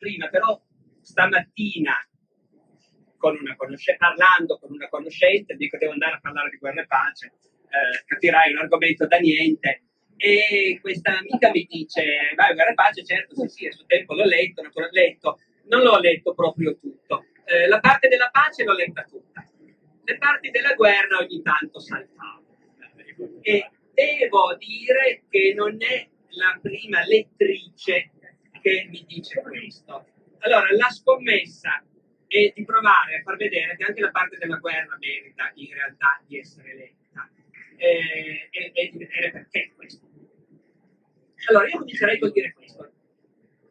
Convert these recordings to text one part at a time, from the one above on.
prima, però stamattina con conosce- parlando con una conoscente, dico devo andare a parlare di guerra e pace, eh, capirai un argomento da niente. E questa amica mi dice, vai, guerra e pace, certo, sì, sì, a suo tempo l'ho letto, l'ho letto, non l'ho letto proprio tutto. Eh, la parte della pace l'ho letta tutta. Le parti della guerra ogni tanto saltavo. E devo dire che non è la prima lettrice che mi dice questo. Allora, la scommessa è di provare a far vedere che anche la parte della guerra merita in realtà di essere letta eh, e, e, di vedere perché questo. Allora, io comincerei col dire questo.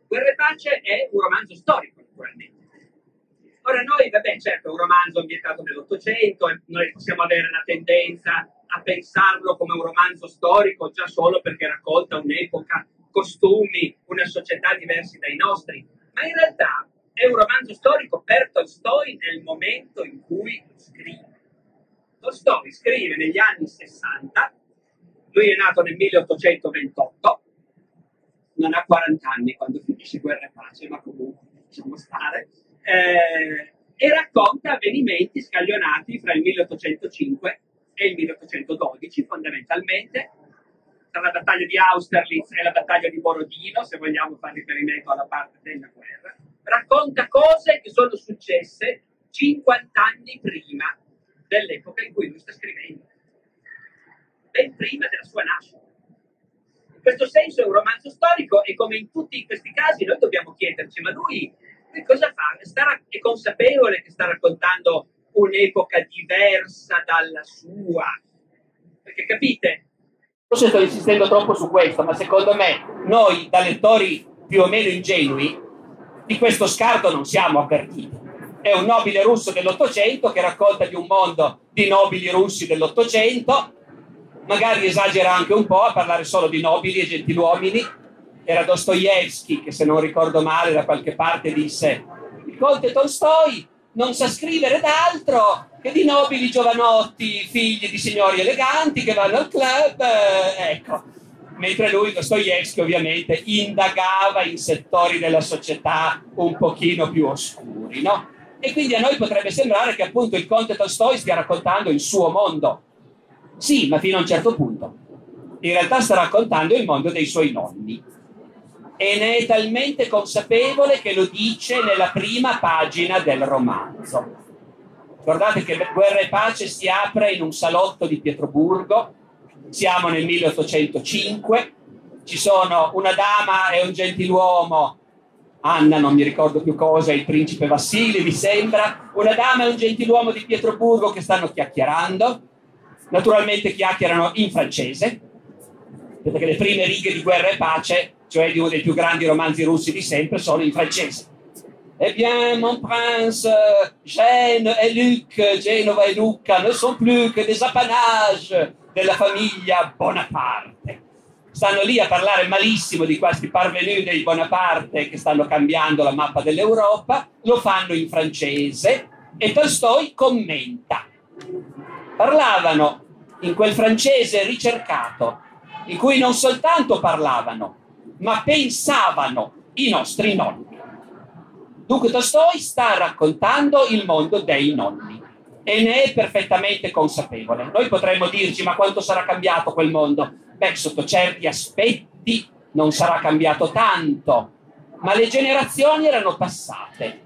Guerra e pace è un romanzo storico, naturalmente. Ora noi, vabbè, certo, è un romanzo ambientato nell'Ottocento, e noi possiamo avere una tendenza a pensarlo come un romanzo storico già solo perché racconta un'epoca, costumi, una società diversi dai nostri, ma in realtà è un romanzo storico per Tolstoi nel momento in cui scrive. Tolstoi scrive negli anni 60, lui è nato nel 1828, non ha 40 anni quando finisce Guerra e Pace, ma comunque lasciamo stare, eh, e racconta avvenimenti scaglionati fra il 1805 e il 1812 fondamentalmente, tra la battaglia di Austerlitz e la battaglia di Borodino, se vogliamo fare riferimento alla parte della guerra, racconta cose che sono successe 50 anni prima dell'epoca in cui lui sta scrivendo, ben prima della sua nascita. In questo senso è un romanzo storico e come in tutti questi casi noi dobbiamo chiederci, ma lui cosa fa? Sta, è consapevole che sta raccontando un'epoca diversa dalla sua? Perché capite? Forse sto insistendo troppo su questo, ma secondo me noi da lettori più o meno ingenui di questo scarto non siamo avvertiti. È un nobile russo dell'Ottocento che racconta di un mondo di nobili russi dell'Ottocento, magari esagera anche un po' a parlare solo di nobili e gentiluomini. Era Dostoevsky che, se non ricordo male, da qualche parte disse: Il conte Tolstoi non sa scrivere d'altro che di nobili giovanotti, figli di signori eleganti che vanno al club. Eh, ecco, mentre lui, Dostoevsky, ovviamente indagava in settori della società un pochino più oscuri, no? E quindi a noi potrebbe sembrare che appunto il conte Tolstoi stia raccontando il suo mondo. Sì, ma fino a un certo punto. In realtà sta raccontando il mondo dei suoi nonni. E ne è talmente consapevole che lo dice nella prima pagina del romanzo. Ricordate che Guerra e Pace si apre in un salotto di Pietroburgo, siamo nel 1805, ci sono una dama e un gentiluomo, Anna non mi ricordo più cosa, il principe Vassili mi sembra, una dama e un gentiluomo di Pietroburgo che stanno chiacchierando, naturalmente chiacchierano in francese, perché le prime righe di Guerra e Pace, cioè di uno dei più grandi romanzi russi di sempre, sono in francese. Eh bien, mon prince, Gênes et Luc, Genova e Lucca ne sont plus que des apanages della famiglia Bonaparte. Stanno lì a parlare malissimo di questi parvenu dei Bonaparte che stanno cambiando la mappa dell'Europa, lo fanno in francese e Tolstoi commenta. Parlavano in quel francese ricercato, in cui non soltanto parlavano, ma pensavano i nostri nonni. Dunque Tolstoi sta raccontando il mondo dei nonni e ne è perfettamente consapevole. Noi potremmo dirci ma quanto sarà cambiato quel mondo? Beh, sotto certi aspetti non sarà cambiato tanto, ma le generazioni erano passate.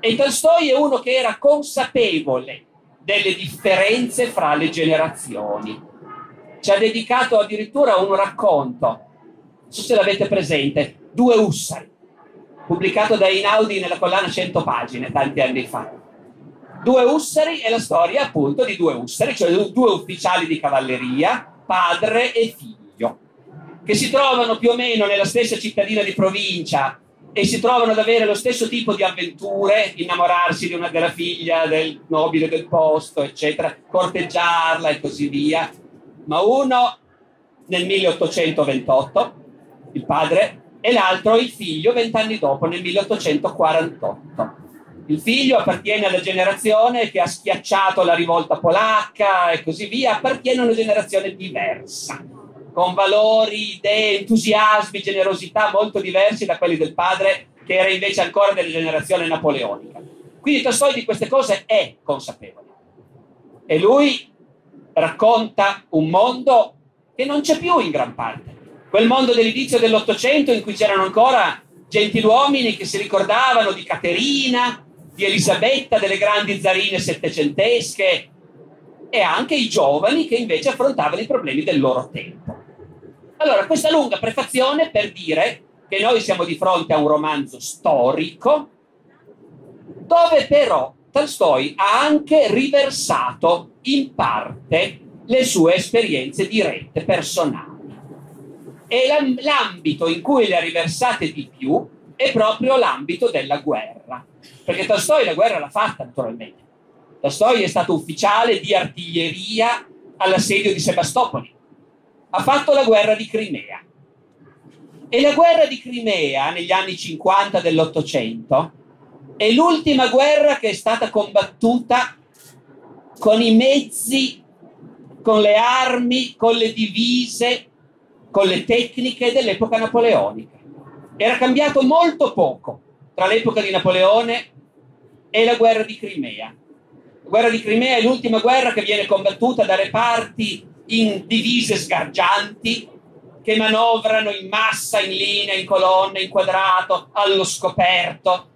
E Tolstoi è uno che era consapevole delle differenze fra le generazioni. Ci ha dedicato addirittura un racconto, se l'avete presente, Due Ussari, pubblicato da Inaudi nella collana 100 pagine tanti anni fa Due Ussari è la storia appunto di due Ussari, cioè due ufficiali di cavalleria, padre e figlio, che si trovano più o meno nella stessa cittadina di provincia e si trovano ad avere lo stesso tipo di avventure, innamorarsi di una della figlia del nobile del posto, eccetera, corteggiarla e così via. Ma uno nel 1828, il padre, e l'altro il figlio vent'anni dopo, nel 1848. Il figlio appartiene alla generazione che ha schiacciato la rivolta polacca e così via, appartiene a una generazione diversa, con valori, idee, entusiasmi, generosità molto diversi da quelli del padre che era invece ancora della generazione napoleonica. Quindi Tolstoi di queste cose è consapevole. E lui racconta un mondo che non c'è più in gran parte. Quel mondo dell'inizio dell'Ottocento in cui c'erano ancora gentiluomini che si ricordavano di Caterina, di Elisabetta, delle grandi zarine settecentesche e anche i giovani che invece affrontavano i problemi del loro tempo. Allora, questa lunga prefazione per dire che noi siamo di fronte a un romanzo storico dove però Tolstoi ha anche riversato in parte le sue esperienze dirette personali. E l'ambito in cui le ha riversate di più è proprio l'ambito della guerra. Perché Tolstoi la guerra l'ha fatta naturalmente. Tolstoi è stato ufficiale di artiglieria all'assedio di Sebastopoli. Ha fatto la guerra di Crimea. E la guerra di Crimea negli anni 50 dell'Ottocento è l'ultima guerra che è stata combattuta con i mezzi, con le armi, con le divise, con le tecniche dell'epoca napoleonica. Era cambiato molto poco tra l'epoca di Napoleone e la guerra di Crimea. La guerra di Crimea è l'ultima guerra che viene combattuta da reparti in divise sgargianti che manovrano in massa, in linea, in colonna, in quadrato, allo scoperto,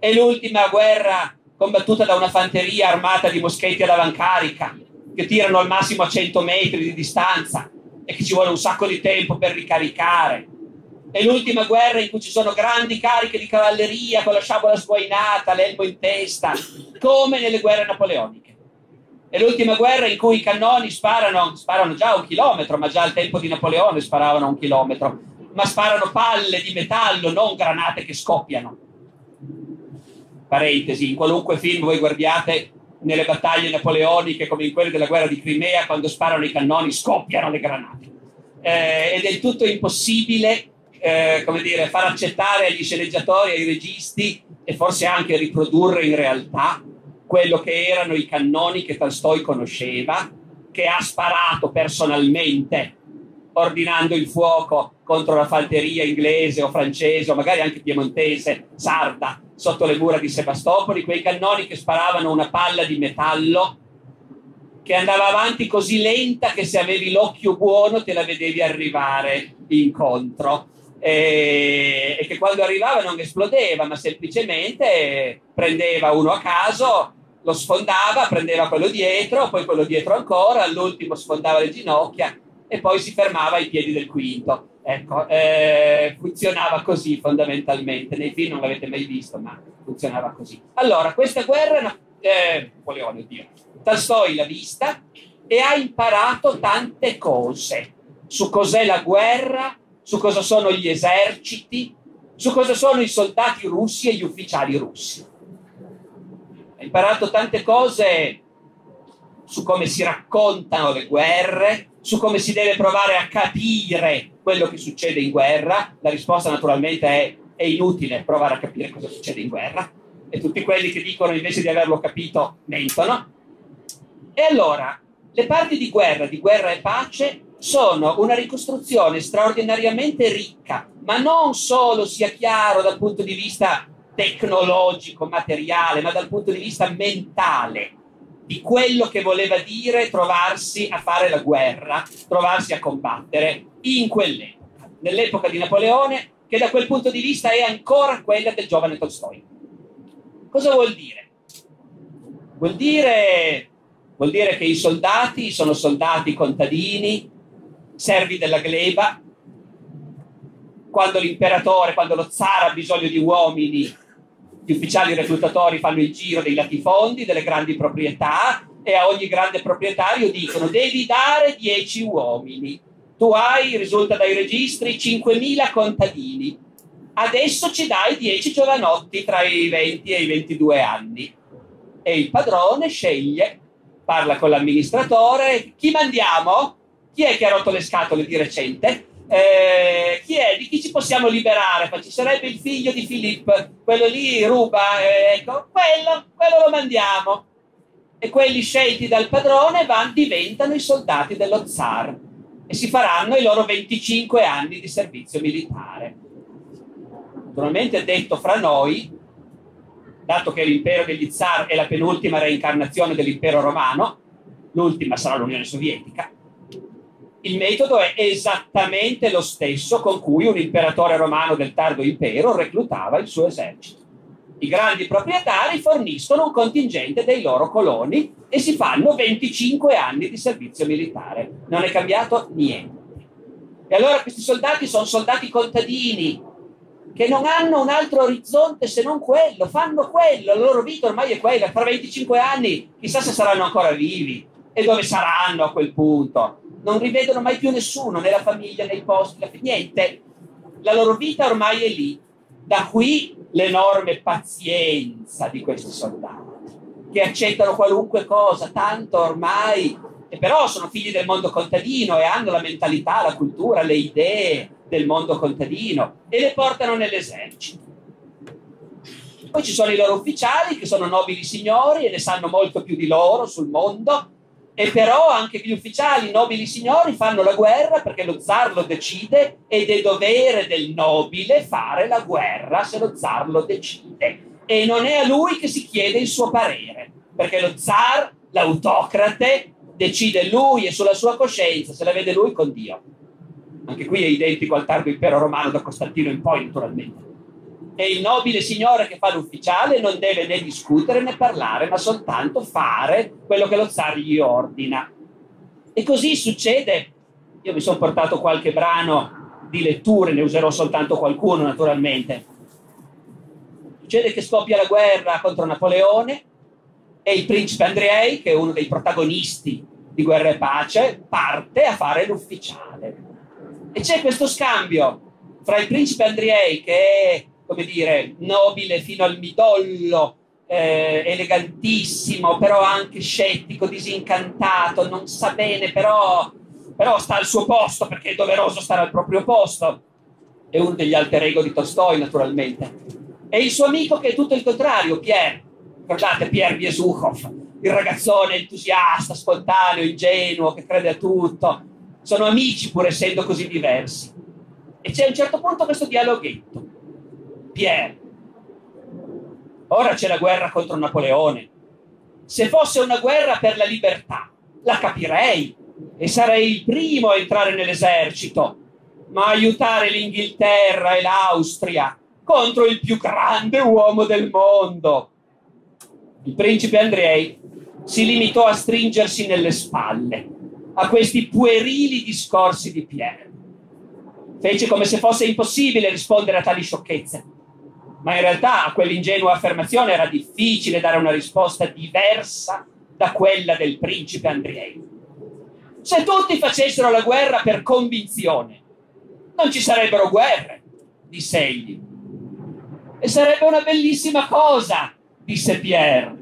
è l'ultima guerra combattuta da una fanteria armata di moschetti ad avancarica che tirano al massimo a 100 metri di distanza e che ci vuole un sacco di tempo per ricaricare. È l'ultima guerra in cui ci sono grandi cariche di cavalleria con la sciabola sguainata, l'elmo in testa, come nelle guerre napoleoniche. È l'ultima guerra in cui i cannoni sparano, sparano già un chilometro, ma già al tempo di Napoleone sparavano un chilometro, ma sparano palle di metallo, non granate che scoppiano parentesi, in qualunque film voi guardiate nelle battaglie napoleoniche come in quelle della guerra di Crimea, quando sparano i cannoni scoppiano le granate. Eh, è tutto impossibile eh, come dire, far accettare agli sceneggiatori, ai registi e forse anche riprodurre in realtà quello che erano i cannoni che Tolstoi conosceva, che ha sparato personalmente ordinando il fuoco contro la fanteria inglese o francese o magari anche piemontese, sarda, sotto le mura di Sebastopoli, quei cannoni che sparavano una palla di metallo che andava avanti così lenta che se avevi l'occhio buono te la vedevi arrivare incontro. E, e che quando arrivava non esplodeva, ma semplicemente prendeva uno a caso, lo sfondava, prendeva quello dietro, poi quello dietro ancora, all'ultimo sfondava le ginocchia e poi si fermava ai piedi del quinto. Ecco, eh, funzionava così fondamentalmente. Nei film non l'avete mai visto, ma funzionava così. Allora, questa guerra, eh, Napoleone, oddio, Tolstoi l'ha vista e ha imparato tante cose su cos'è la guerra, su cosa sono gli eserciti, su cosa sono i soldati russi e gli ufficiali russi. Ha imparato tante cose su come si raccontano le guerre, su come si deve provare a capire quello che succede in guerra. La risposta naturalmente è è inutile provare a capire cosa succede in guerra e tutti quelli che dicono invece di averlo capito mentono. E allora, le parti di guerra, di guerra e pace, sono una ricostruzione straordinariamente ricca, ma non solo sia chiaro dal punto di vista tecnologico, materiale, ma dal punto di vista mentale di quello che voleva dire trovarsi a fare la guerra, trovarsi a combattere in quell'epoca, nell'epoca di Napoleone, che da quel punto di vista è ancora quella del giovane Tolstoi. Cosa vuol dire? Vuol dire, vuol dire che i soldati sono soldati contadini, servi della gleba, quando l'imperatore, quando lo zar ha bisogno di uomini, gli ufficiali reclutatori fanno il giro dei latifondi, delle grandi proprietà e a ogni grande proprietario dicono devi dare 10 uomini. Tu hai, risulta dai registri, 5.000 contadini. Adesso ci dai 10 giovanotti tra i 20 e i 22 anni. E il padrone sceglie, parla con l'amministratore, chi mandiamo? Chi è che ha rotto le scatole di recente? Eh, chi è, di chi ci possiamo liberare? ci sarebbe il figlio di Filippo, quello lì ruba, eh, ecco, quello, quello lo mandiamo. E quelli scelti dal padrone van, diventano i soldati dello zar e si faranno i loro 25 anni di servizio militare. Naturalmente detto fra noi, dato che l'impero degli zar è la penultima reincarnazione dell'impero romano, l'ultima sarà l'Unione Sovietica, il metodo è esattamente lo stesso con cui un imperatore romano del tardo impero reclutava il suo esercito. I grandi proprietari forniscono un contingente dei loro coloni e si fanno 25 anni di servizio militare. Non è cambiato niente. E allora questi soldati sono soldati contadini che non hanno un altro orizzonte se non quello, fanno quello, la loro vita ormai è quella. Tra 25 anni chissà se saranno ancora vivi e dove saranno a quel punto non rivedono mai più nessuno, né la famiglia, né i posti, niente. La loro vita ormai è lì. Da qui l'enorme pazienza di questi soldati, che accettano qualunque cosa, tanto ormai, e però sono figli del mondo contadino e hanno la mentalità, la cultura, le idee del mondo contadino e le portano nell'esercito. Poi ci sono i loro ufficiali che sono nobili signori e ne sanno molto più di loro sul mondo e però anche gli ufficiali, i nobili signori, fanno la guerra perché lo zar lo decide ed è dovere del nobile fare la guerra se lo zar lo decide. E non è a lui che si chiede il suo parere, perché lo zar, l'autocrate, decide lui e sulla sua coscienza, se la vede lui con Dio. Anche qui è identico al tardo impero romano da Costantino in poi, naturalmente e il nobile signore che fa l'ufficiale non deve né discutere né parlare, ma soltanto fare quello che lo zar gli ordina. E così succede. Io mi sono portato qualche brano di letture, ne userò soltanto qualcuno naturalmente. Succede che scoppia la guerra contro Napoleone e il principe Andrei, che è uno dei protagonisti di Guerra e Pace, parte a fare l'ufficiale. E c'è questo scambio fra il principe Andrei, che è come dire, nobile fino al midollo, eh, elegantissimo, però anche scettico, disincantato, non sa bene, però, però sta al suo posto perché è doveroso stare al proprio posto. È uno degli alter ego di Tolstoi, naturalmente. E il suo amico che è tutto il contrario, Pierre. Guardate, Pierre Biesukhov, il ragazzone entusiasta, spontaneo, ingenuo, che crede a tutto. Sono amici pur essendo così diversi. E c'è a un certo punto questo dialoghetto Pierre. Ora c'è la guerra contro Napoleone. Se fosse una guerra per la libertà, la capirei e sarei il primo a entrare nell'esercito, ma aiutare l'Inghilterra e l'Austria contro il più grande uomo del mondo. Il principe Andrei si limitò a stringersi nelle spalle a questi puerili discorsi di Pierre. Fece come se fosse impossibile rispondere a tali sciocchezze ma in realtà a quell'ingenua affermazione era difficile dare una risposta diversa da quella del principe Andriei. Se tutti facessero la guerra per convinzione, non ci sarebbero guerre, disse egli. E sarebbe una bellissima cosa, disse Pierre.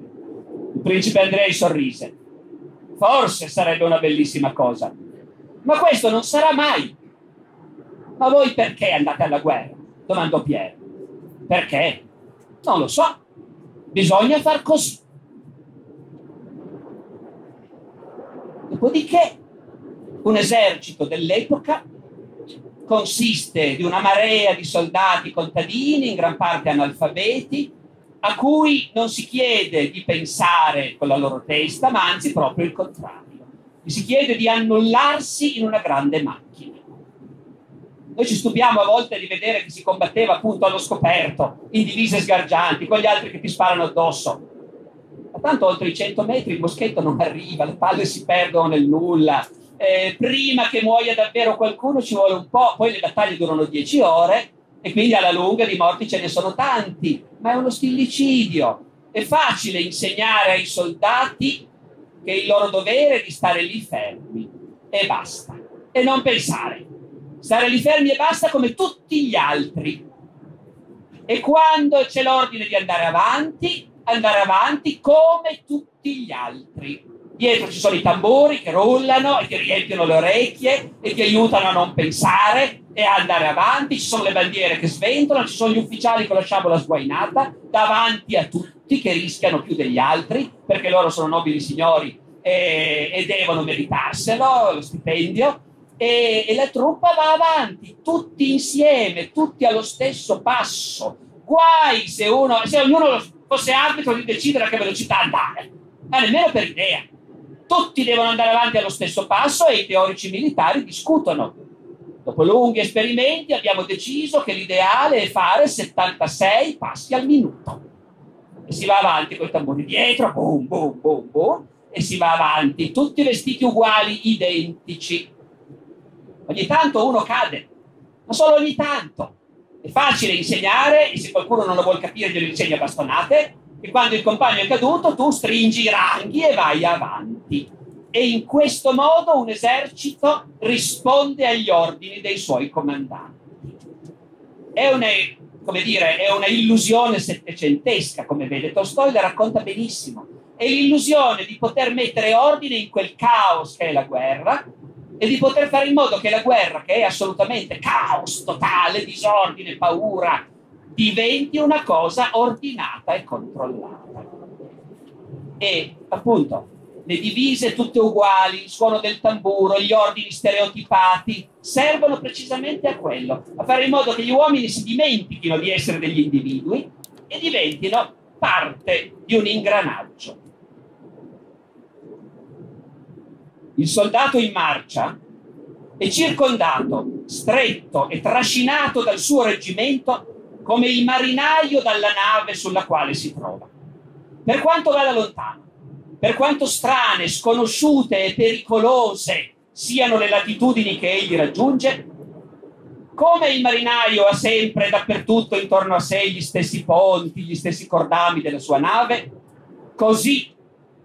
Il principe Andrei sorrise. Forse sarebbe una bellissima cosa, ma questo non sarà mai. Ma voi perché andate alla guerra? domandò Pierre. Perché? Non lo so. Bisogna far così. Dopodiché, un esercito dell'epoca consiste di una marea di soldati contadini, in gran parte analfabeti, a cui non si chiede di pensare con la loro testa, ma anzi proprio il contrario. si chiede di annullarsi in una grande macchina. Noi ci stupiamo a volte di vedere che si combatteva appunto allo scoperto, in divise sgargianti, con gli altri che ti sparano addosso. Ma tanto oltre i 100 metri il moschetto non arriva, le palle si perdono nel nulla. Eh, prima che muoia davvero qualcuno ci vuole un po', poi le battaglie durano 10 ore e quindi alla lunga di morti ce ne sono tanti, ma è uno stillicidio. È facile insegnare ai soldati che il loro dovere è di stare lì fermi e basta, e non pensare stare lì fermi e basta come tutti gli altri. E quando c'è l'ordine di andare avanti, andare avanti come tutti gli altri. Dietro ci sono i tamburi che rullano e che riempiono le orecchie e ti aiutano a non pensare e a andare avanti. Ci sono le bandiere che sventolano, ci sono gli ufficiali con la sciabola sguainata davanti a tutti che rischiano più degli altri perché loro sono nobili signori e, e devono meritarselo, lo stipendio e, e la truppa va avanti, tutti insieme, tutti allo stesso passo. Guai se, uno, se ognuno fosse arbitro di decidere a che velocità andare, ma nemmeno per idea. Tutti devono andare avanti allo stesso passo e i teorici militari discutono. Dopo lunghi esperimenti abbiamo deciso che l'ideale è fare 76 passi al minuto. E si va avanti con i tamburi dietro, boom, boom, boom, boom, e si va avanti, tutti vestiti uguali, identici. Ogni tanto uno cade, ma solo ogni tanto. È facile insegnare, e se qualcuno non lo vuole capire glielo insegna a bastonate, che quando il compagno è caduto tu stringi i ranghi e vai avanti. E in questo modo un esercito risponde agli ordini dei suoi comandanti. È una, come dire, è una illusione settecentesca, come vede Tolstoi la racconta benissimo. È l'illusione di poter mettere ordine in quel caos che è la guerra e di poter fare in modo che la guerra, che è assolutamente caos totale, disordine, paura, diventi una cosa ordinata e controllata. E appunto le divise tutte uguali, il suono del tamburo, gli ordini stereotipati, servono precisamente a quello, a fare in modo che gli uomini si dimentichino di essere degli individui e diventino parte di un ingranaggio. Il soldato in marcia è circondato, stretto e trascinato dal suo reggimento come il marinaio dalla nave sulla quale si trova. Per quanto vada lontano, per quanto strane, sconosciute e pericolose siano le latitudini che egli raggiunge, come il marinaio ha sempre dappertutto intorno a sé gli stessi ponti, gli stessi cordami della sua nave, così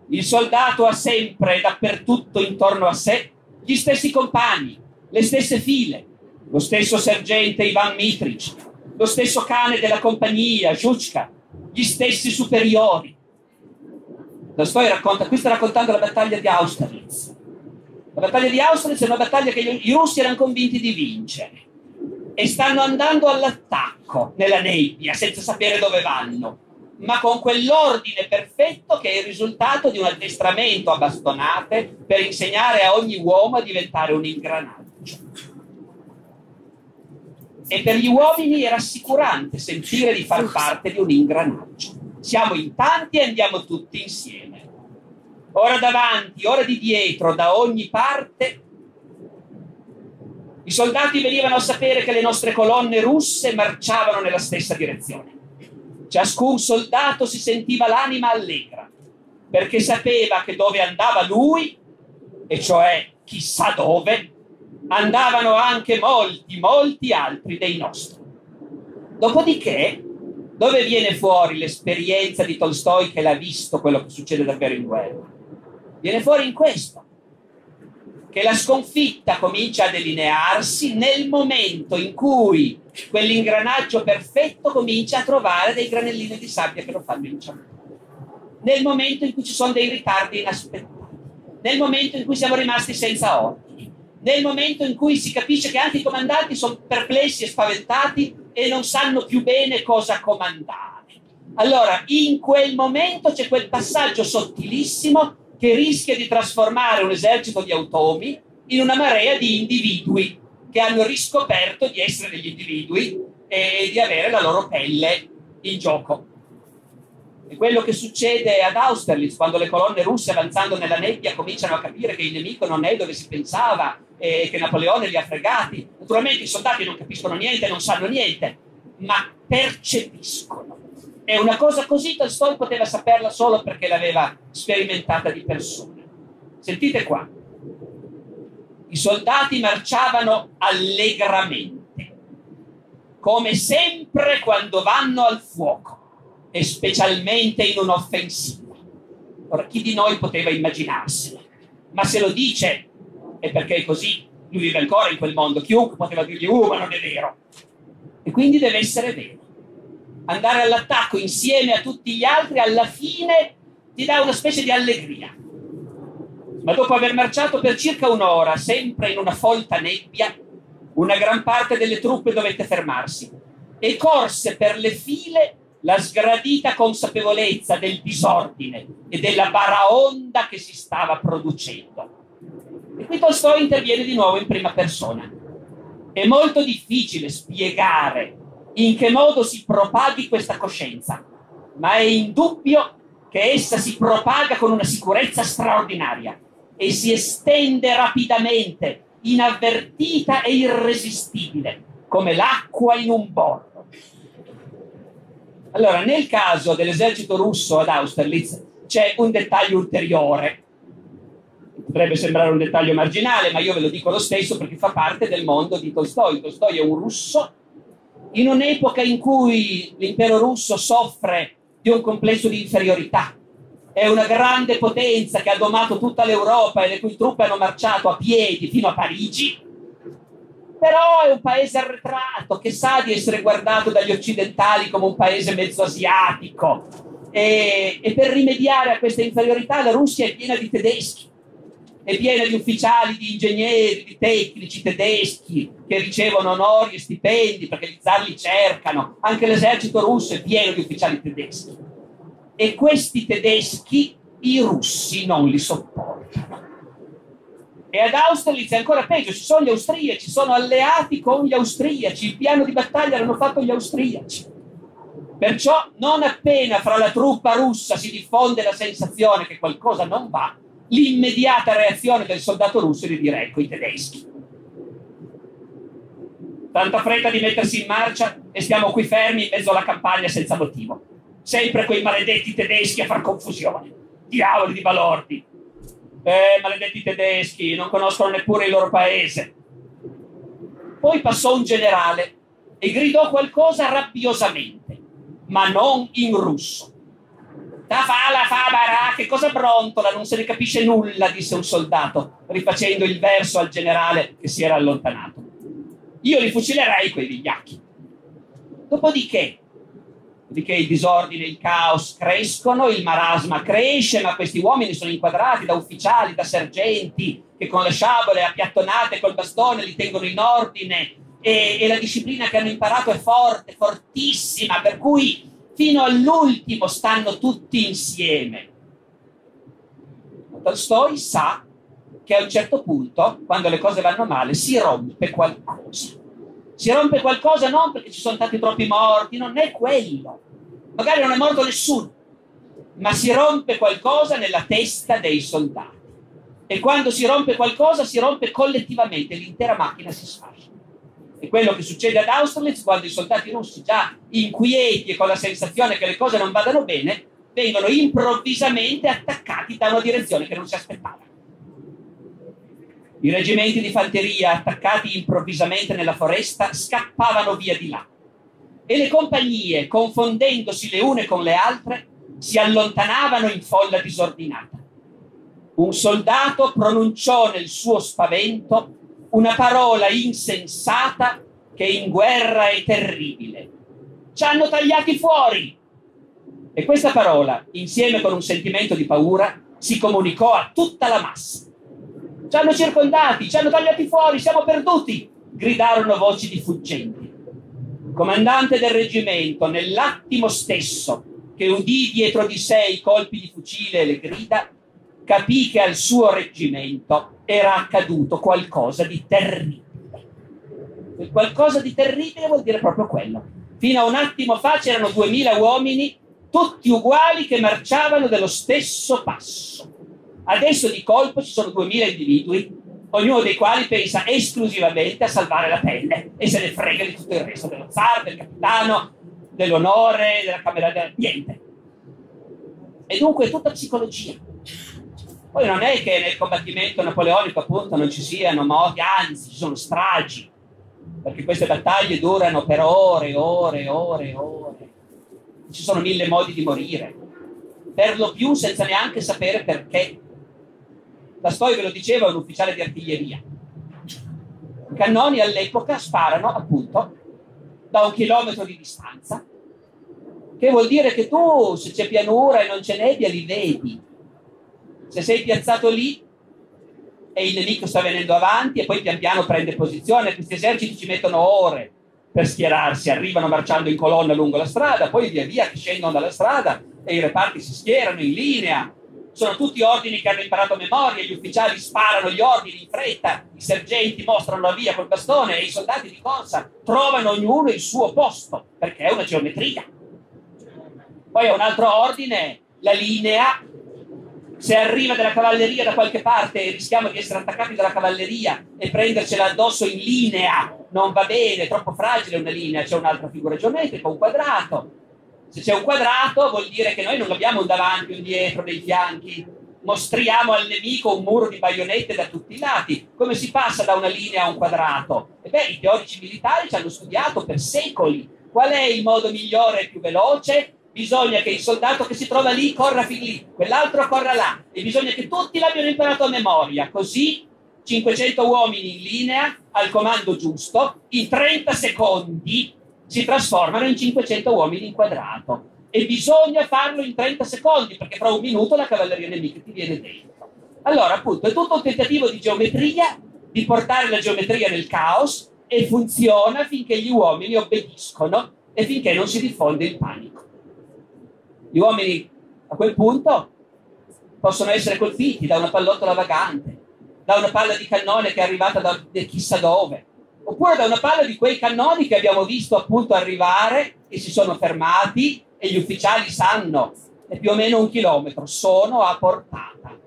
il soldato ha sempre dappertutto intorno a sé gli stessi compagni, le stesse file, lo stesso sergente Ivan Mitric, lo stesso cane della compagnia, Giuchka, gli stessi superiori. La storia racconta, qui sta raccontando la battaglia di Austerlitz. La battaglia di Austerlitz è una battaglia che i russi erano convinti di vincere e stanno andando all'attacco nella nebbia senza sapere dove vanno ma con quell'ordine perfetto che è il risultato di un addestramento a bastonate per insegnare a ogni uomo a diventare un ingranaggio. E per gli uomini è rassicurante sentire di far parte di un ingranaggio. Siamo in tanti e andiamo tutti insieme. Ora davanti, ora di dietro, da ogni parte. I soldati venivano a sapere che le nostre colonne russe marciavano nella stessa direzione Ciascun soldato si sentiva l'anima allegra, perché sapeva che dove andava lui, e cioè chissà dove, andavano anche molti, molti altri dei nostri. Dopodiché, dove viene fuori l'esperienza di Tolstoi che l'ha visto quello che succede davvero in guerra? Viene fuori in questo, che la sconfitta comincia a delinearsi nel momento in cui quell'ingranaggio perfetto comincia a trovare dei granellini di sabbia che lo fanno inciampare. Nel momento in cui ci sono dei ritardi inaspettati, nel momento in cui siamo rimasti senza ordini, nel momento in cui si capisce che anche i comandanti sono perplessi e spaventati e non sanno più bene cosa comandare. Allora, in quel momento c'è quel passaggio sottilissimo che rischia di trasformare un esercito di automi in una marea di individui che hanno riscoperto di essere degli individui e di avere la loro pelle in gioco. È quello che succede ad Austerlitz quando le colonne russe avanzando nella nebbia cominciano a capire che il nemico non è dove si pensava e che Napoleone li ha fregati. Naturalmente i soldati non capiscono niente, non sanno niente, ma percepiscono e una cosa così Tolstoi poteva saperla solo perché l'aveva sperimentata di persona. Sentite qua. I soldati marciavano allegramente, come sempre quando vanno al fuoco, e specialmente in un'offensiva. Ora, chi di noi poteva immaginarselo? Ma se lo dice è perché è così, lui vive ancora in quel mondo, chiunque poteva dirgli, uh, ma non è vero. E quindi deve essere vero andare all'attacco insieme a tutti gli altri, alla fine ti dà una specie di allegria. Ma dopo aver marciato per circa un'ora, sempre in una folta nebbia, una gran parte delle truppe dovette fermarsi e corse per le file la sgradita consapevolezza del disordine e della baraonda che si stava producendo. E qui Tolstoi interviene di nuovo in prima persona. È molto difficile spiegare in che modo si propaghi questa coscienza, ma è indubbio che essa si propaga con una sicurezza straordinaria e si estende rapidamente, inavvertita e irresistibile, come l'acqua in un bordo. Allora, nel caso dell'esercito russo ad Austerlitz c'è un dettaglio ulteriore. Potrebbe sembrare un dettaglio marginale, ma io ve lo dico lo stesso perché fa parte del mondo di Tolstoi. Tolstoi è un russo in un'epoca in cui l'impero russo soffre di un complesso di inferiorità. È una grande potenza che ha domato tutta l'Europa e le cui truppe hanno marciato a piedi fino a Parigi, però è un paese arretrato che sa di essere guardato dagli occidentali come un paese mezzo asiatico. E, e per rimediare a questa inferiorità la Russia è piena di tedeschi è piena di ufficiali, di ingegneri, di tecnici tedeschi che ricevono onori e stipendi perché gli zar li cercano. Anche l'esercito russo è pieno di ufficiali tedeschi. E questi tedeschi i russi non li sopportano. E ad Austerlitz è ancora peggio, ci sono gli austriaci, sono alleati con gli austriaci, il piano di battaglia l'hanno fatto gli austriaci. Perciò non appena fra la truppa russa si diffonde la sensazione che qualcosa non va, l'immediata reazione del soldato russo è di dire ecco i tedeschi. Tanta fretta di mettersi in marcia e stiamo qui fermi in mezzo alla campagna senza motivo. Sempre quei maledetti tedeschi a far confusione. Diavoli di balordi. Eh, maledetti tedeschi, non conoscono neppure il loro paese. Poi passò un generale e gridò qualcosa rabbiosamente, ma non in russo Da fala fa barà, che cosa brontola? Non se ne capisce nulla, disse un soldato, rifacendo il verso al generale che si era allontanato. Io li fucilerei quei vigliacchi. Dopodiché, dopodiché il disordine il caos crescono, il marasma cresce, ma questi uomini sono inquadrati da ufficiali, da sergenti, che con le sciabole appiattonate col bastone li tengono in ordine e, e la disciplina che hanno imparato è forte, fortissima, per cui fino all'ultimo stanno tutti insieme. Tolstoi sa che a un certo punto, quando le cose vanno male, si rompe qualcosa. Si rompe qualcosa non perché ci sono stati troppi morti, non è quello. Magari non è morto nessuno, ma si rompe qualcosa nella testa dei soldati. E quando si rompe qualcosa, si rompe collettivamente, l'intera macchina si sfascia. È quello che succede ad Austerlitz quando i soldati russi, già inquieti e con la sensazione che le cose non vadano bene, vengono improvvisamente attaccati da una direzione che non si aspettava. I reggimenti di fanteria attaccati improvvisamente nella foresta scappavano via di là e le compagnie, confondendosi le une con le altre, si allontanavano in folla disordinata. Un soldato pronunciò nel suo spavento una parola insensata che in guerra è terribile. Ci hanno tagliati fuori! E questa parola, insieme con un sentimento di paura, si comunicò a tutta la massa. Ci hanno circondati, ci hanno tagliati fuori, siamo perduti! gridarono voci di fuggenti. Comandante del reggimento, nell'attimo stesso che udì dietro di sé i colpi di fucile e le grida, capì che al suo reggimento era accaduto qualcosa di terribile. E qualcosa di terribile vuol dire proprio quello. Fino a un attimo fa c'erano duemila uomini, tutti uguali, che marciavano dello stesso passo. Adesso di colpo ci sono duemila individui, ognuno dei quali pensa esclusivamente a salvare la pelle e se ne frega di tutto il resto, dello zar, del capitano, dell'onore, della camera, del... niente. E dunque è tutta psicologia. Poi non è che nel combattimento napoleonico appunto non ci siano morti, anzi ci sono stragi, perché queste battaglie durano per ore, ore, ore, ore. Ci sono mille modi di morire, per lo più senza neanche sapere perché. La storia ve lo diceva un ufficiale di artiglieria. I cannoni all'epoca sparano appunto da un chilometro di distanza, che vuol dire che tu se c'è pianura e non c'è nebbia li vedi, se sei piazzato lì e il nemico sta venendo avanti e poi pian piano prende posizione, questi eserciti ci mettono ore per schierarsi, arrivano marciando in colonna lungo la strada, poi via via scendono dalla strada e i reparti si schierano in linea sono tutti ordini che hanno imparato a memoria, gli ufficiali sparano gli ordini in fretta, i sergenti mostrano la via col bastone e i soldati di corsa trovano ognuno il suo posto, perché è una geometria. Poi a un altro ordine, la linea, se arriva della cavalleria da qualche parte e rischiamo di essere attaccati dalla cavalleria e prendercela addosso in linea, non va bene, è troppo fragile una linea, c'è un'altra figura geometrica, un quadrato. Se c'è un quadrato vuol dire che noi non abbiamo un davanti, un dietro, dei fianchi, mostriamo al nemico un muro di baionette da tutti i lati. Come si passa da una linea a un quadrato? E beh, i teorici militari ci hanno studiato per secoli. Qual è il modo migliore e più veloce? Bisogna che il soldato che si trova lì corra fin lì, quell'altro corra là, e bisogna che tutti l'abbiano imparato a memoria, così 500 uomini in linea al comando giusto, in 30 secondi si trasformano in 500 uomini in quadrato. E bisogna farlo in 30 secondi, perché fra un minuto la cavalleria nemica ti viene dentro. Allora, appunto, è tutto un tentativo di geometria, di portare la geometria nel caos, e funziona finché gli uomini obbediscono e finché non si diffonde il panico. Gli uomini a quel punto possono essere colpiti da una pallottola vagante, da una palla di cannone che è arrivata da chissà dove, oppure da una palla di quei cannoni che abbiamo visto appunto arrivare e si sono fermati e gli ufficiali sanno, è più o meno un chilometro, sono a portata.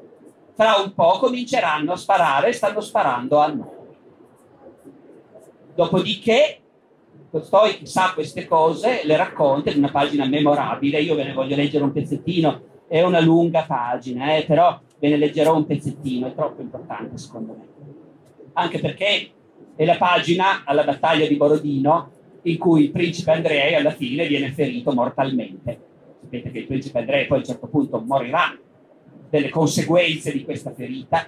Tra un po' cominceranno a sparare e stanno sparando a noi. Dopodiché, che sa queste cose le racconta in una pagina memorabile, io ve ne voglio leggere un pezzettino, è una lunga pagina, eh, però ve ne leggerò un pezzettino, è troppo importante secondo me. Anche perché è la pagina alla battaglia di Borodino in cui il principe Andrei alla fine viene ferito mortalmente. Sapete che il principe Andrei poi a un certo punto morirà delle conseguenze di questa ferita.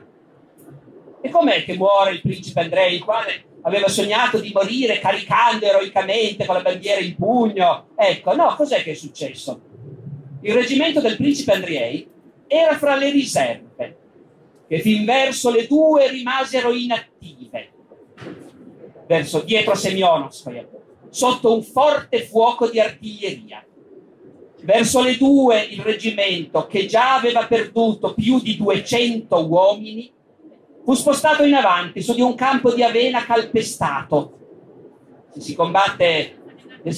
E com'è che muore il principe Andrei, il quale aveva sognato di morire caricando eroicamente con la bandiera in pugno? Ecco, no, cos'è che è successo? Il reggimento del principe Andrei era fra le riserve, che fin verso le due rimasero inattive, verso dietro Semionovskaya, sotto un forte fuoco di artiglieria. Verso le due il reggimento, che già aveva perduto più di 200 uomini, fu spostato in avanti su di un campo di avena calpestato. Se si combatte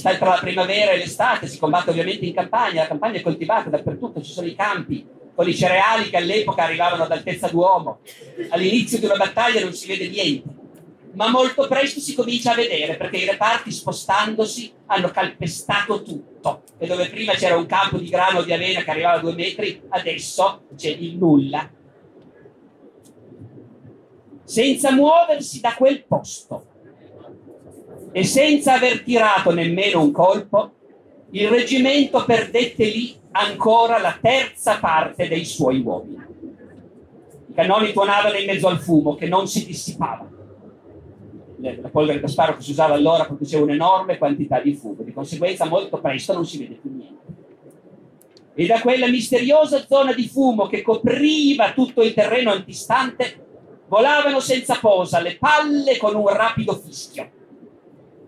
tra la primavera e l'estate, si combatte ovviamente in campagna, la campagna è coltivata dappertutto, ci sono i campi con i cereali che all'epoca arrivavano ad altezza d'uomo. All'inizio di una battaglia non si vede niente, ma molto presto si comincia a vedere perché i reparti spostandosi hanno calpestato tutto e dove prima c'era un campo di grano di avena che arrivava a due metri, adesso c'è il nulla. Senza muoversi da quel posto e senza aver tirato nemmeno un colpo, il reggimento perdette lì ancora la terza parte dei suoi uomini. I cannoni tuonavano in mezzo al fumo che non si dissipava. La polvere da sparo che si usava allora produceva un'enorme quantità di fumo, di conseguenza molto presto non si vede più niente. E da quella misteriosa zona di fumo che copriva tutto il terreno antistante volavano senza posa le palle con un rapido fischio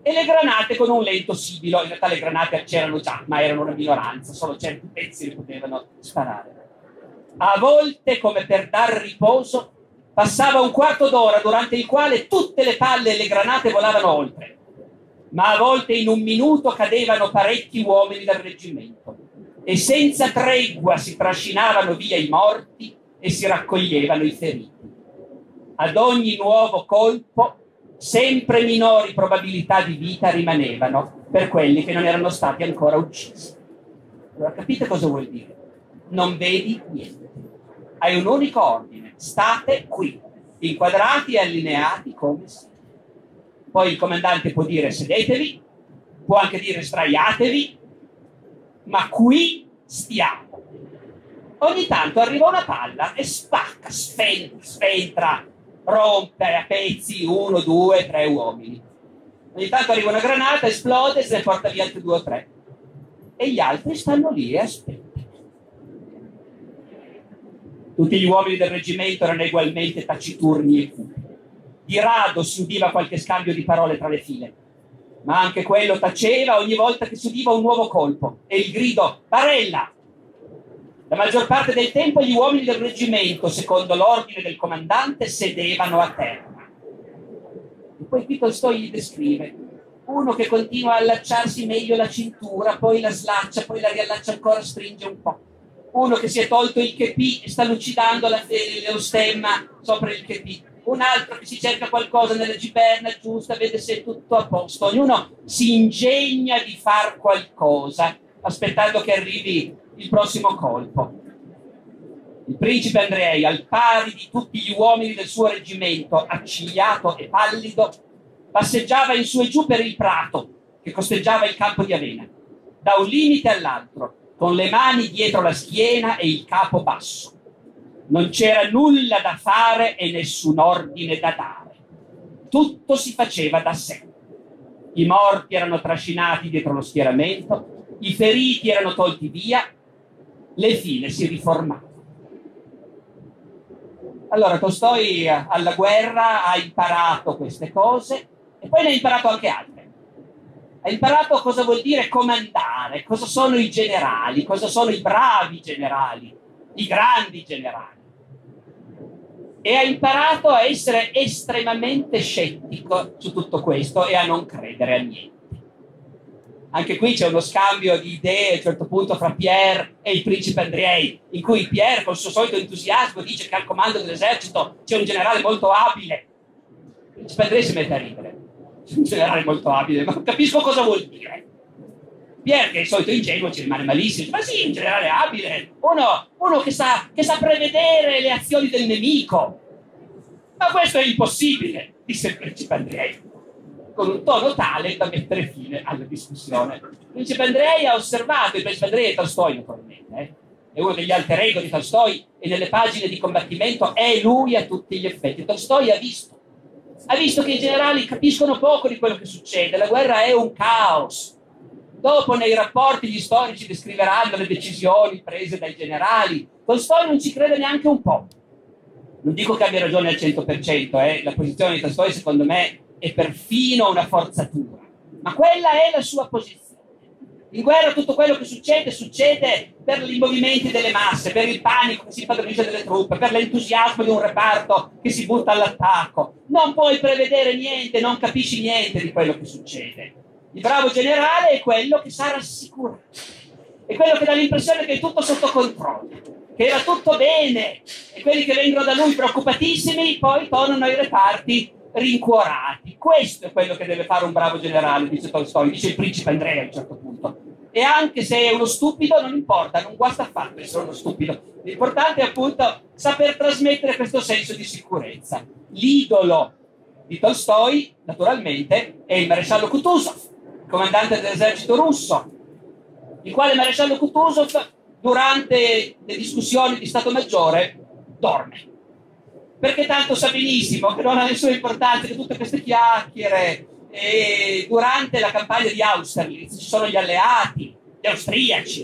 e le granate con un lento sibilo. In realtà le granate c'erano già, ma erano una minoranza, solo certi pezzi le potevano sparare. A volte, come per dar riposo, passava un quarto d'ora durante il quale tutte le palle e le granate volavano oltre, ma a volte in un minuto cadevano parecchi uomini del reggimento e senza tregua si trascinavano via i morti e si raccoglievano i feriti. Ad ogni nuovo colpo sempre minori probabilità di vita rimanevano per quelli che non erano stati ancora uccisi. Allora capite cosa vuol dire? Non vedi niente. Hai un unico ordine, state qui, inquadrati e allineati come siete. Poi il comandante può dire sedetevi, può anche dire sdraiatevi, ma qui stiamo. Ogni tanto arriva una palla e spacca, sventra, rompe a pezzi uno, due, tre uomini. Ogni tanto arriva una granata, esplode e se ne porta via altri due o tre. E gli altri stanno lì e aspettano. Tutti gli uomini del reggimento erano ugualmente taciturni e cupi. Di rado si udiva qualche scambio di parole tra le file, ma anche quello taceva ogni volta che si udiva un nuovo colpo e il grido Barella! La maggior parte del tempo gli uomini del reggimento, secondo l'ordine del comandante, sedevano a terra. E poi qui Tolstoi gli descrive uno che continua a allacciarsi meglio la cintura, poi la slaccia, poi la riallaccia ancora, stringe un po'. Uno che si è tolto il chepi e sta lucidando la, lo stemma sopra il chepi. Un altro che si cerca qualcosa nella giberna giusta, vede se è tutto a posto. Ognuno si ingegna di far qualcosa, aspettando che arrivi il prossimo colpo. Il principe Andrei, al pari di tutti gli uomini del suo reggimento, accigliato e pallido, passeggiava in su e giù per il prato che costeggiava il campo di Avena, da un limite all'altro, con le mani dietro la schiena e il capo basso. Non c'era nulla da fare e nessun ordine da dare. Tutto si faceva da sé. I morti erano trascinati dietro lo schieramento, i feriti erano tolti via, le file si riformavano. Allora Tolstoi alla guerra ha imparato queste cose e poi ne ha imparato anche altre. Ha imparato cosa vuol dire comandare, cosa sono i generali, cosa sono i bravi generali, i grandi generali. E ha imparato a essere estremamente scettico su tutto questo e a non credere a niente. Anche qui c'è uno scambio di idee a un certo punto fra Pierre e il principe Andrei, in cui Pierre, con il suo solito entusiasmo, dice che al comando dell'esercito c'è un generale molto abile. Il principe Andrei si mette a ridere un generale molto abile, ma capisco cosa vuol dire. Pierre, che è il solito ingenuo, ci rimane malissimo. Ma sì, un generale abile, uno, uno che, sa, che sa prevedere le azioni del nemico. Ma questo è impossibile, disse il principe Andrei, con un tono tale da mettere fine alla discussione. Il principe Andrei ha osservato, il principe Andrei è Tolstoi naturalmente, eh? è uno degli alter ego di Tolstoi e nelle pagine di combattimento è lui a tutti gli effetti. Tolstoi ha visto ha visto che i generali capiscono poco di quello che succede, la guerra è un caos. Dopo nei rapporti gli storici descriveranno le decisioni prese dai generali. Tolstoi non ci crede neanche un po'. Non dico che abbia ragione al 100%, eh. la posizione di Tolstoi secondo me è perfino una forzatura, ma quella è la sua posizione. In guerra tutto quello che succede succede per i movimenti delle masse, per il panico che si padronisce delle truppe, per l'entusiasmo di un reparto che si butta all'attacco. Non puoi prevedere niente, non capisci niente di quello che succede. Il bravo generale è quello che sa rassicurare, è quello che dà l'impressione che è tutto sotto controllo, che era tutto bene e quelli che vengono da lui preoccupatissimi poi tornano ai reparti rincuorati. Questo è quello che deve fare un bravo generale, dice Tolstoi, dice il principe Andrea a un certo punto. E anche se è uno stupido, non importa, non guasta affatto essere uno stupido. L'importante è appunto saper trasmettere questo senso di sicurezza. L'idolo di Tolstoi, naturalmente, è il maresciallo Kutuzov, comandante dell'esercito russo, il quale maresciallo Kutuzov, durante le discussioni di Stato Maggiore, dorme perché tanto sa benissimo che non ha nessuna importanza che tutte queste chiacchiere. E durante la campagna di Austerlitz ci sono gli alleati, gli austriaci,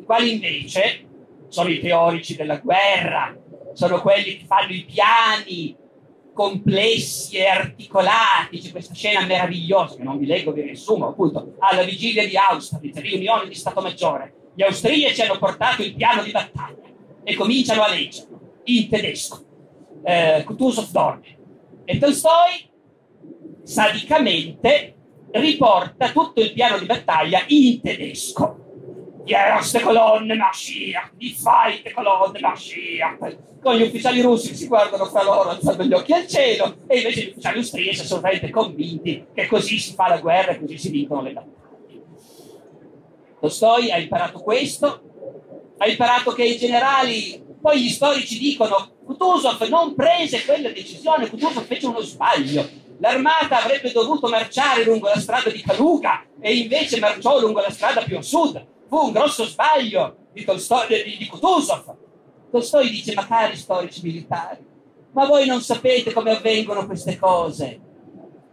i quali invece sono i teorici della guerra, sono quelli che fanno i piani complessi e articolati. C'è questa scena meravigliosa che non vi leggo, vi riassumo, appunto, alla vigilia di Austerlitz, riunione di Stato Maggiore. Gli austriaci hanno portato il piano di battaglia e cominciano a leggerlo in tedesco eh, Kutuzov dorme e Tolstoi sadicamente riporta tutto il piano di battaglia in tedesco. Erste colonne Mashiach, die zweite colonne Mashiach. Con gli ufficiali russi che si guardano fra loro alzando gli occhi al cielo e invece gli ufficiali austriaci sono assolutamente convinti che così si fa la guerra e così si vincono le battaglie. Tolstoi ha imparato questo, ha imparato che i generali, poi gli storici dicono Kutuzov non prese quella decisione, Kutuzov fece uno sbaglio. L'armata avrebbe dovuto marciare lungo la strada di Kaluga e invece marciò lungo la strada più a sud. Fu un grosso sbaglio di, Tolstoi, di, di Kutuzov. Tolstoi dice, ma cari storici militari, ma voi non sapete come avvengono queste cose.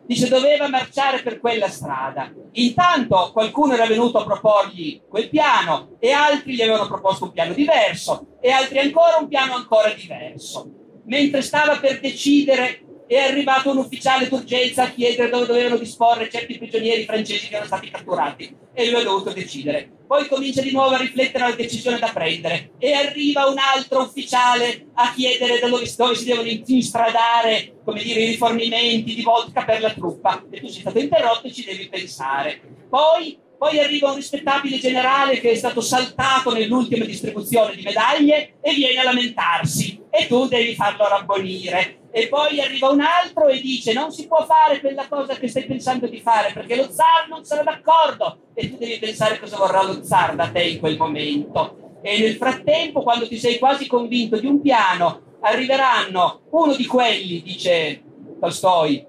Dice, doveva marciare per quella strada. Intanto qualcuno era venuto a proporgli quel piano e altri gli avevano proposto un piano diverso e altri ancora un piano ancora diverso. Mentre stava per decidere è arrivato un ufficiale d'urgenza a chiedere dove dovevano disporre certi prigionieri francesi che erano stati catturati e lui ha dovuto decidere. Poi comincia di nuovo a riflettere alla decisione da prendere e arriva un altro ufficiale a chiedere dove, dove si devono instradare come dire, i rifornimenti di vodka per la truppa e tu sei stato interrotto e ci devi pensare. Poi poi arriva un rispettabile generale che è stato saltato nell'ultima distribuzione di medaglie e viene a lamentarsi e tu devi farlo rabbonire. E poi arriva un altro e dice non si può fare quella cosa che stai pensando di fare perché lo zar non sarà d'accordo e tu devi pensare cosa vorrà lo zar da te in quel momento. E nel frattempo, quando ti sei quasi convinto di un piano, arriveranno uno di quelli, dice Tolstoi,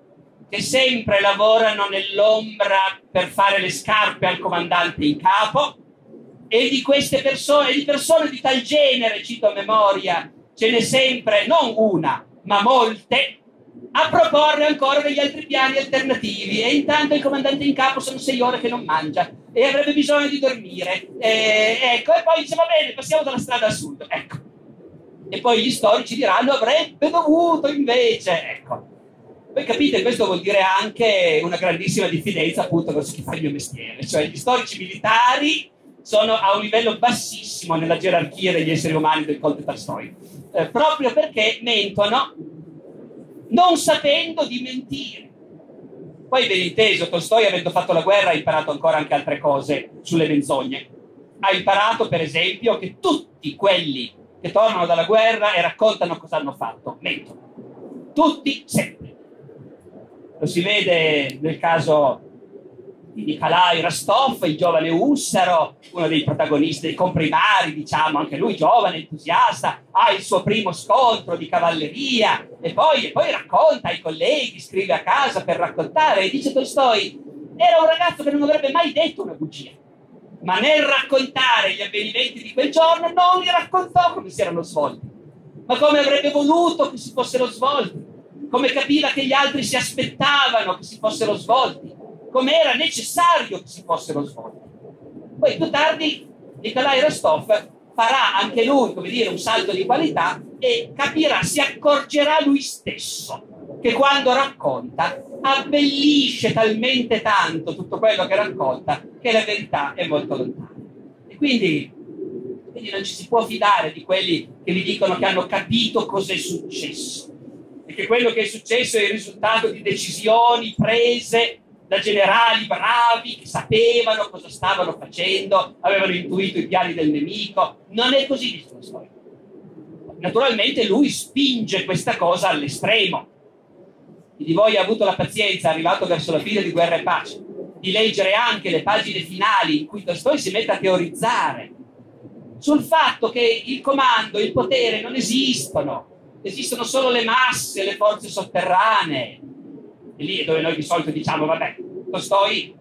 che sempre lavorano nell'ombra per fare le scarpe al comandante in capo e di queste persone, di persone di tal genere, cito a memoria, ce n'è sempre, non una, ma molte, a proporre ancora degli altri piani alternativi e intanto il comandante in capo sono sei ore che non mangia e avrebbe bisogno di dormire. E, ecco, e poi dice va bene, passiamo dalla strada a sud. Ecco. E poi gli storici diranno avrebbe dovuto invece. Ecco. Voi capite, questo vuol dire anche una grandissima diffidenza appunto verso chi fa il mio mestiere, cioè gli storici militari sono a un livello bassissimo nella gerarchia degli esseri umani del Conte Tolstoi, eh, proprio perché mentono non sapendo di mentire. Poi ben inteso, Tolstoi avendo fatto la guerra ha imparato ancora anche altre cose sulle menzogne. Ha imparato per esempio che tutti quelli che tornano dalla guerra e raccontano cosa hanno fatto, mentono. Tutti sempre lo si vede nel caso di Nikolai Rostov, il giovane Ussaro, uno dei protagonisti, dei comprimari, diciamo, anche lui giovane, entusiasta, ha il suo primo scontro di cavalleria e poi, e poi racconta ai colleghi, scrive a casa per raccontare e dice Tolstoi, era un ragazzo che non avrebbe mai detto una bugia, ma nel raccontare gli avvenimenti di quel giorno non li raccontò come si erano svolti, ma come avrebbe voluto che si fossero svolti come capiva che gli altri si aspettavano che si fossero svolti, come era necessario che si fossero svolti. Poi più tardi Nikolai Rostov farà anche lui, come dire, un salto di qualità e capirà, si accorgerà lui stesso che quando racconta abbellisce talmente tanto tutto quello che racconta che la verità è molto lontana. E quindi, quindi non ci si può fidare di quelli che vi dicono che hanno capito cosa è successo e che quello che è successo è il risultato di decisioni prese da generali bravi che sapevano cosa stavano facendo, avevano intuito i piani del nemico. Non è così visto la storia. Naturalmente lui spinge questa cosa all'estremo. Chi di voi ha avuto la pazienza, arrivato verso la fine di Guerra e Pace, di leggere anche le pagine finali in cui Tolstoi si mette a teorizzare sul fatto che il comando, il potere non esistono, esistono solo le masse, le forze sotterranee. E lì è dove noi di solito diciamo, vabbè, Tolstoi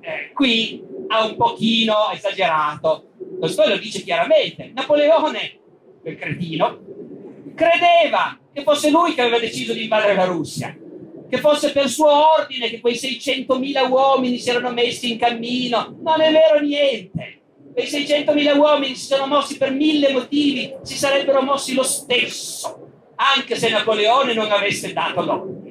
eh, qui ha un pochino esagerato. Tolstoi lo dice chiaramente. Napoleone, quel cretino, credeva che fosse lui che aveva deciso di invadere la Russia, che fosse per suo ordine che quei 600.000 uomini si erano messi in cammino. Non è vero niente. Quei 600.000 uomini si sono mossi per mille motivi, si sarebbero mossi lo stesso anche se Napoleone non avesse dato l'ordine.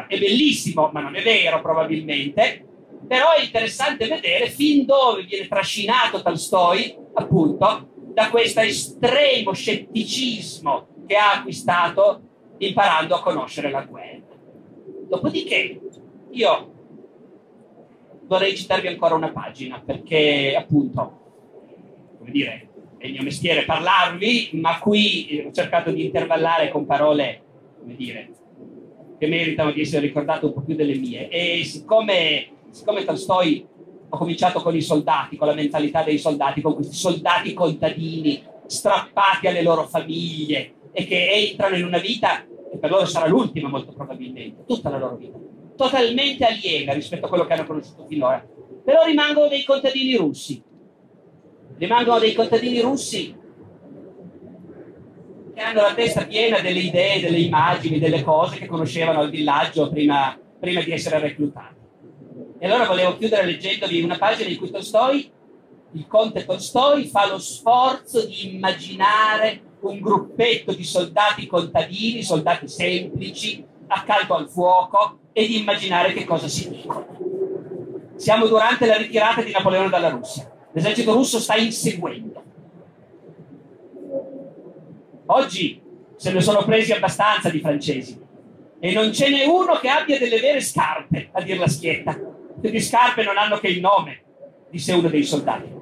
Ora, è bellissimo, ma non è vero probabilmente, però è interessante vedere fin dove viene trascinato Tolstoi, appunto, da questo estremo scetticismo che ha acquistato imparando a conoscere la guerra. Dopodiché, io vorrei citarvi ancora una pagina, perché appunto, come dire, è il mio mestiere parlarvi, ma qui eh, ho cercato di intervallare con parole, come dire, che meritano di essere ricordate un po' più delle mie. E siccome, siccome Tolstoi ho cominciato con i soldati, con la mentalità dei soldati, con questi soldati contadini strappati alle loro famiglie e che entrano in una vita che per loro sarà l'ultima molto probabilmente, tutta la loro vita, totalmente aliena rispetto a quello che hanno conosciuto finora. Però rimangono dei contadini russi, rimangono dei contadini russi che hanno la testa piena delle idee, delle immagini, delle cose che conoscevano al villaggio prima, prima di essere reclutati. E allora volevo chiudere leggendovi una pagina in cui Tolstoi, il conte Tolstoi, fa lo sforzo di immaginare un gruppetto di soldati contadini, soldati semplici, accanto al fuoco e di immaginare che cosa si dicono. Siamo durante la ritirata di Napoleone dalla Russia. L'esercito russo sta inseguendo. Oggi se ne sono presi abbastanza di francesi e non ce n'è uno che abbia delle vere scarpe, a dir la schietta. Le scarpe non hanno che il nome, disse uno dei soldati.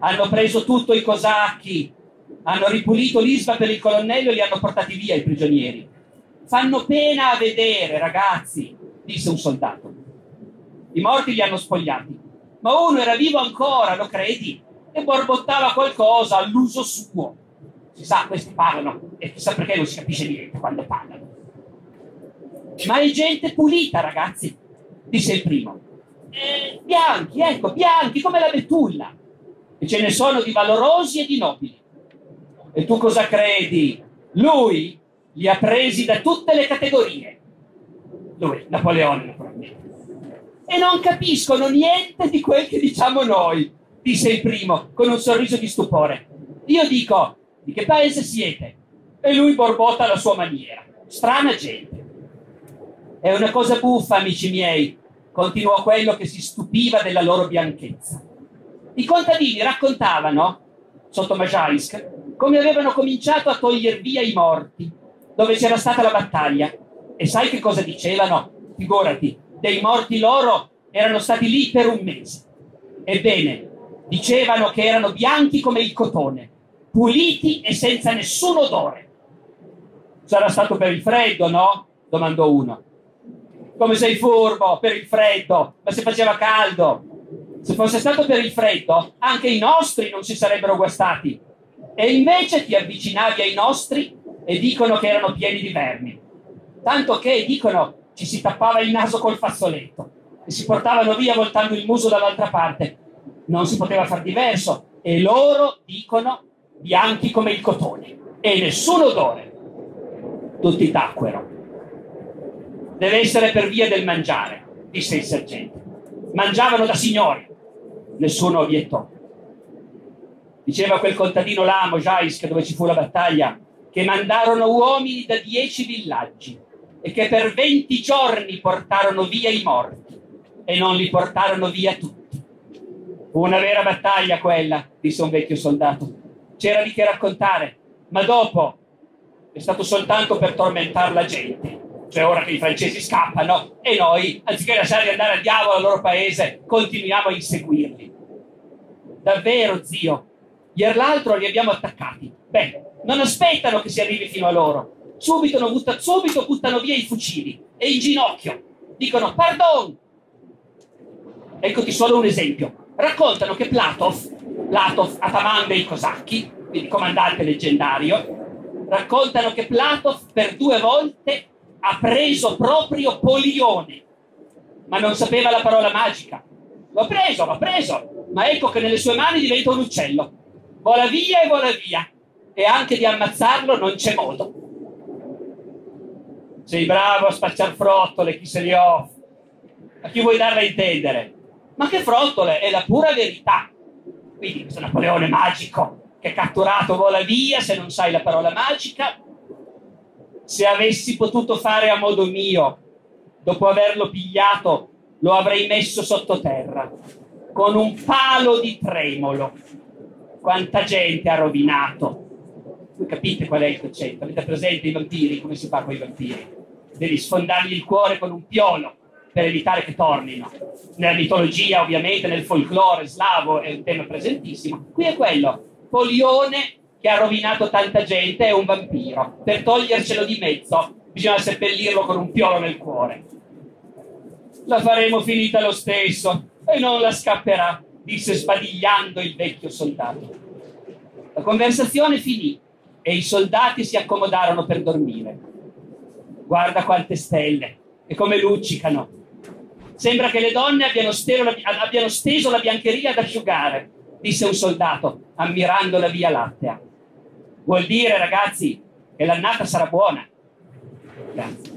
Hanno preso tutto i cosacchi, hanno ripulito l'isba per il colonnello e li hanno portati via i prigionieri. Fanno pena a vedere, ragazzi, disse un soldato. I morti li hanno spogliati, ma uno era vivo ancora, lo credi? E borbottava qualcosa all'uso suo. Si sa, questi parlano e chissà perché non si capisce niente quando parlano. Ma è gente pulita, ragazzi, disse il primo. Eh, bianchi, ecco, bianchi come la betulla. E ce ne sono di valorosi e di nobili. E tu cosa credi? Lui li ha presi da tutte le categorie. Lui, Napoleone, naturalmente. E non capiscono niente di quel che diciamo noi, disse il primo, con un sorriso di stupore. Io dico, di che paese siete? E lui borbotta alla sua maniera. Strana gente. È una cosa buffa, amici miei, continuò quello che si stupiva della loro bianchezza. I contadini raccontavano, sotto Majaisk, come avevano cominciato a togliere via i morti, dove c'era stata la battaglia. E sai che cosa dicevano? Figurati, dei morti loro erano stati lì per un mese. Ebbene, dicevano che erano bianchi come il cotone, puliti e senza nessun odore. Sarà stato per il freddo, no? domandò uno. Come sei furbo per il freddo, ma se faceva caldo. Se fosse stato per il freddo, anche i nostri non si sarebbero guastati. E invece ti avvicinavi ai nostri e dicono che erano pieni di vermi. Tanto che, dicono, ci si tappava il naso col fazzoletto e si portavano via voltando il muso dall'altra parte. Non si poteva far diverso. E loro dicono bianchi come il cotone e nessun odore. Tutti tacquero. Deve essere per via del mangiare, disse il sergente. Mangiavano da signori. Nessuno obiettò. Diceva quel contadino là a Mojaisk, dove ci fu la battaglia, che mandarono uomini da dieci villaggi e che per venti giorni portarono via i morti e non li portarono via tutti. Fu una vera battaglia quella, disse un vecchio soldato. C'era di che raccontare, ma dopo è stato soltanto per tormentare la gente. Cioè ora che i francesi scappano e noi, anziché lasciarli andare al diavolo al loro paese, continuiamo a inseguirli. Davvero, zio, ieri l'altro li abbiamo attaccati. Beh, non aspettano che si arrivi fino a loro. Subito, butta, subito buttano via i fucili e in ginocchio. Dicono, pardon. Eccoti solo un esempio. Raccontano che Platov, Platov, ataman dei cosacchi, quindi comandante leggendario, raccontano che Platov per due volte ha preso proprio Polione, ma non sapeva la parola magica. L'ho preso, l'ho preso, ma ecco che nelle sue mani diventa un uccello. Vola via e vola via e anche di ammazzarlo non c'è modo. Sei bravo a spacciare frottole, chi se li ho. A chi vuoi darla a intendere? Ma che frottole? È la pura verità. Quindi questo Napoleone magico che catturato vola via se non sai la parola magica. Se avessi potuto fare a modo mio, dopo averlo pigliato, lo avrei messo sottoterra con un palo di tremolo. Quanta gente ha rovinato voi capite qual è il concetto? Avete presente i vampiri? Come si fa con i vampiri? Devi sfondargli il cuore con un piolo per evitare che tornino. Nella mitologia, ovviamente, nel folklore slavo è un tema presentissimo. Qui è quello. Polione che ha rovinato tanta gente è un vampiro. Per togliercelo di mezzo bisogna seppellirlo con un piolo nel cuore. La faremo finita lo stesso e non la scapperà, disse sbadigliando il vecchio soldato. La conversazione finì e i soldati si accomodarono per dormire. Guarda quante stelle e come luccicano. Sembra che le donne abbiano, la, abbiano steso la biancheria ad asciugare, disse un soldato, ammirando la via lattea. Vuol dire, ragazzi, che l'annata sarà buona. Grazie.